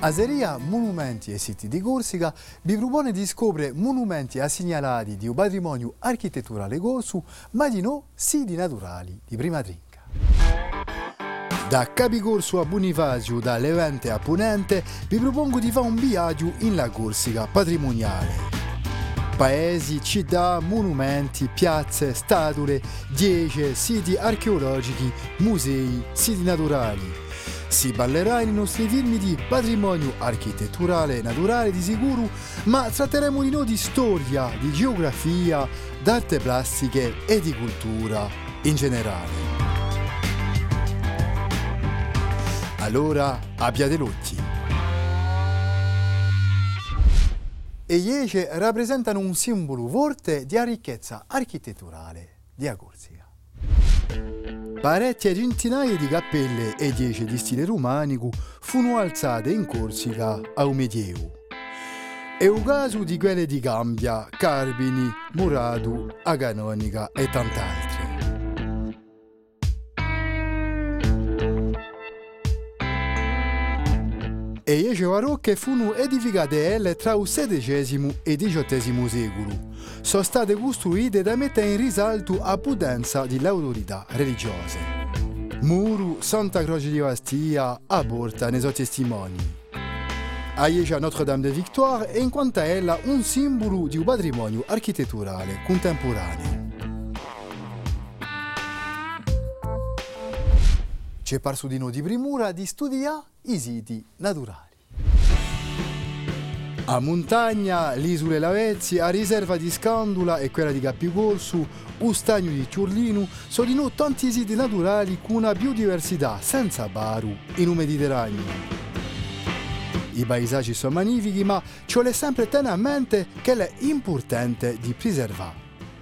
Aseria Monumenti e Siti di Corsica vi propone di scoprire monumenti assegnalati di un patrimonio architetturale corso, ma di no siti naturali di prima trinca. Da Capicorso a Bonifacio, da Levante a Ponente, vi propongo di fare un viaggio in la Corsica patrimoniale. Paesi, città, monumenti, piazze, statue, dieci, siti archeologici, musei, siti naturali. Si ballerà nei nostri film di patrimonio architetturale e naturale di sicuro, ma tratteremo di noi di storia, di geografia, d'arte plastiche e di cultura in generale. Allora abbiate l'occhio. E gli Ece rappresentano un simbolo forte di ricchezza architetturale di Corsica. Parecchie centinaia di cappelle e dieci di stile romanico furono alzate in Corsica a un medievo. È un caso di quelle di Gambia, Carbini, Muradu, Aganonica e tant'altri. E le barocche furono edificate tra il XVI e XVIII secolo. Sono state costruite da mettere in risalto la potenza delle autorità religiose. Muru, Santa Croce di Bastia, a porta ne sono testimoni. Aiescia Notre-Dame de Victoire è in quanto ella un simbolo di un patrimonio architetturale contemporaneo. C'è parso di noi di primura di studiare i siti naturali. A montagna, l'isola Lavezzi, a riserva di Scandula e quella di Cappigorsu, un stagno di Ciurlino, sono tanti siti naturali con una biodiversità senza baru in un Mediterraneo. I paesaggi sono magnifici, ma ci vuole sempre tenere a mente che è importante di preservare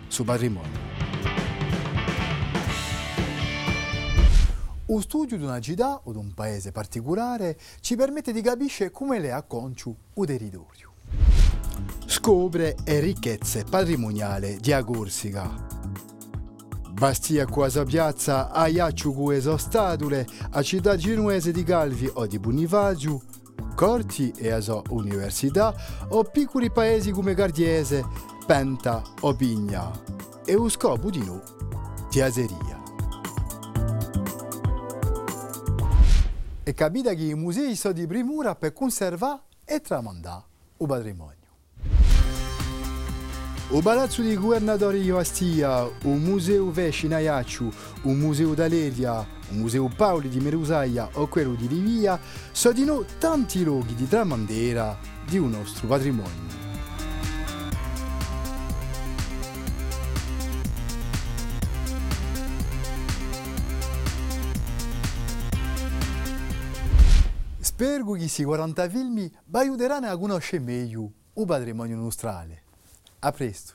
su patrimonio. Lo studio di una città o di un paese particolare ci permette di capire come le acconciu o territorio. Scopre le ricchezze patrimoniali di Corsica. Bastia quasi piazza a Iacciu Cueso Statule, a città genuese di Calvi o di Bonifacio, corti e a so università o piccoli paesi come Gardiese, Penta o Pigna. E lo scopo di noi di Aseria. E capita che i musei sono di primura per conservare e tramandare il patrimonio. Il Palazzo di Governatore di Ostia, un museo Vesci Naiacciu, un museo d'Aleria, un museo Paoli di Merusaia o quello di Livia sono tanti luoghi di tramandera di un nostro patrimonio. Spero che questi 40 film vi aiuteranno a conoscere meglio il patrimonio nostrale. A presto!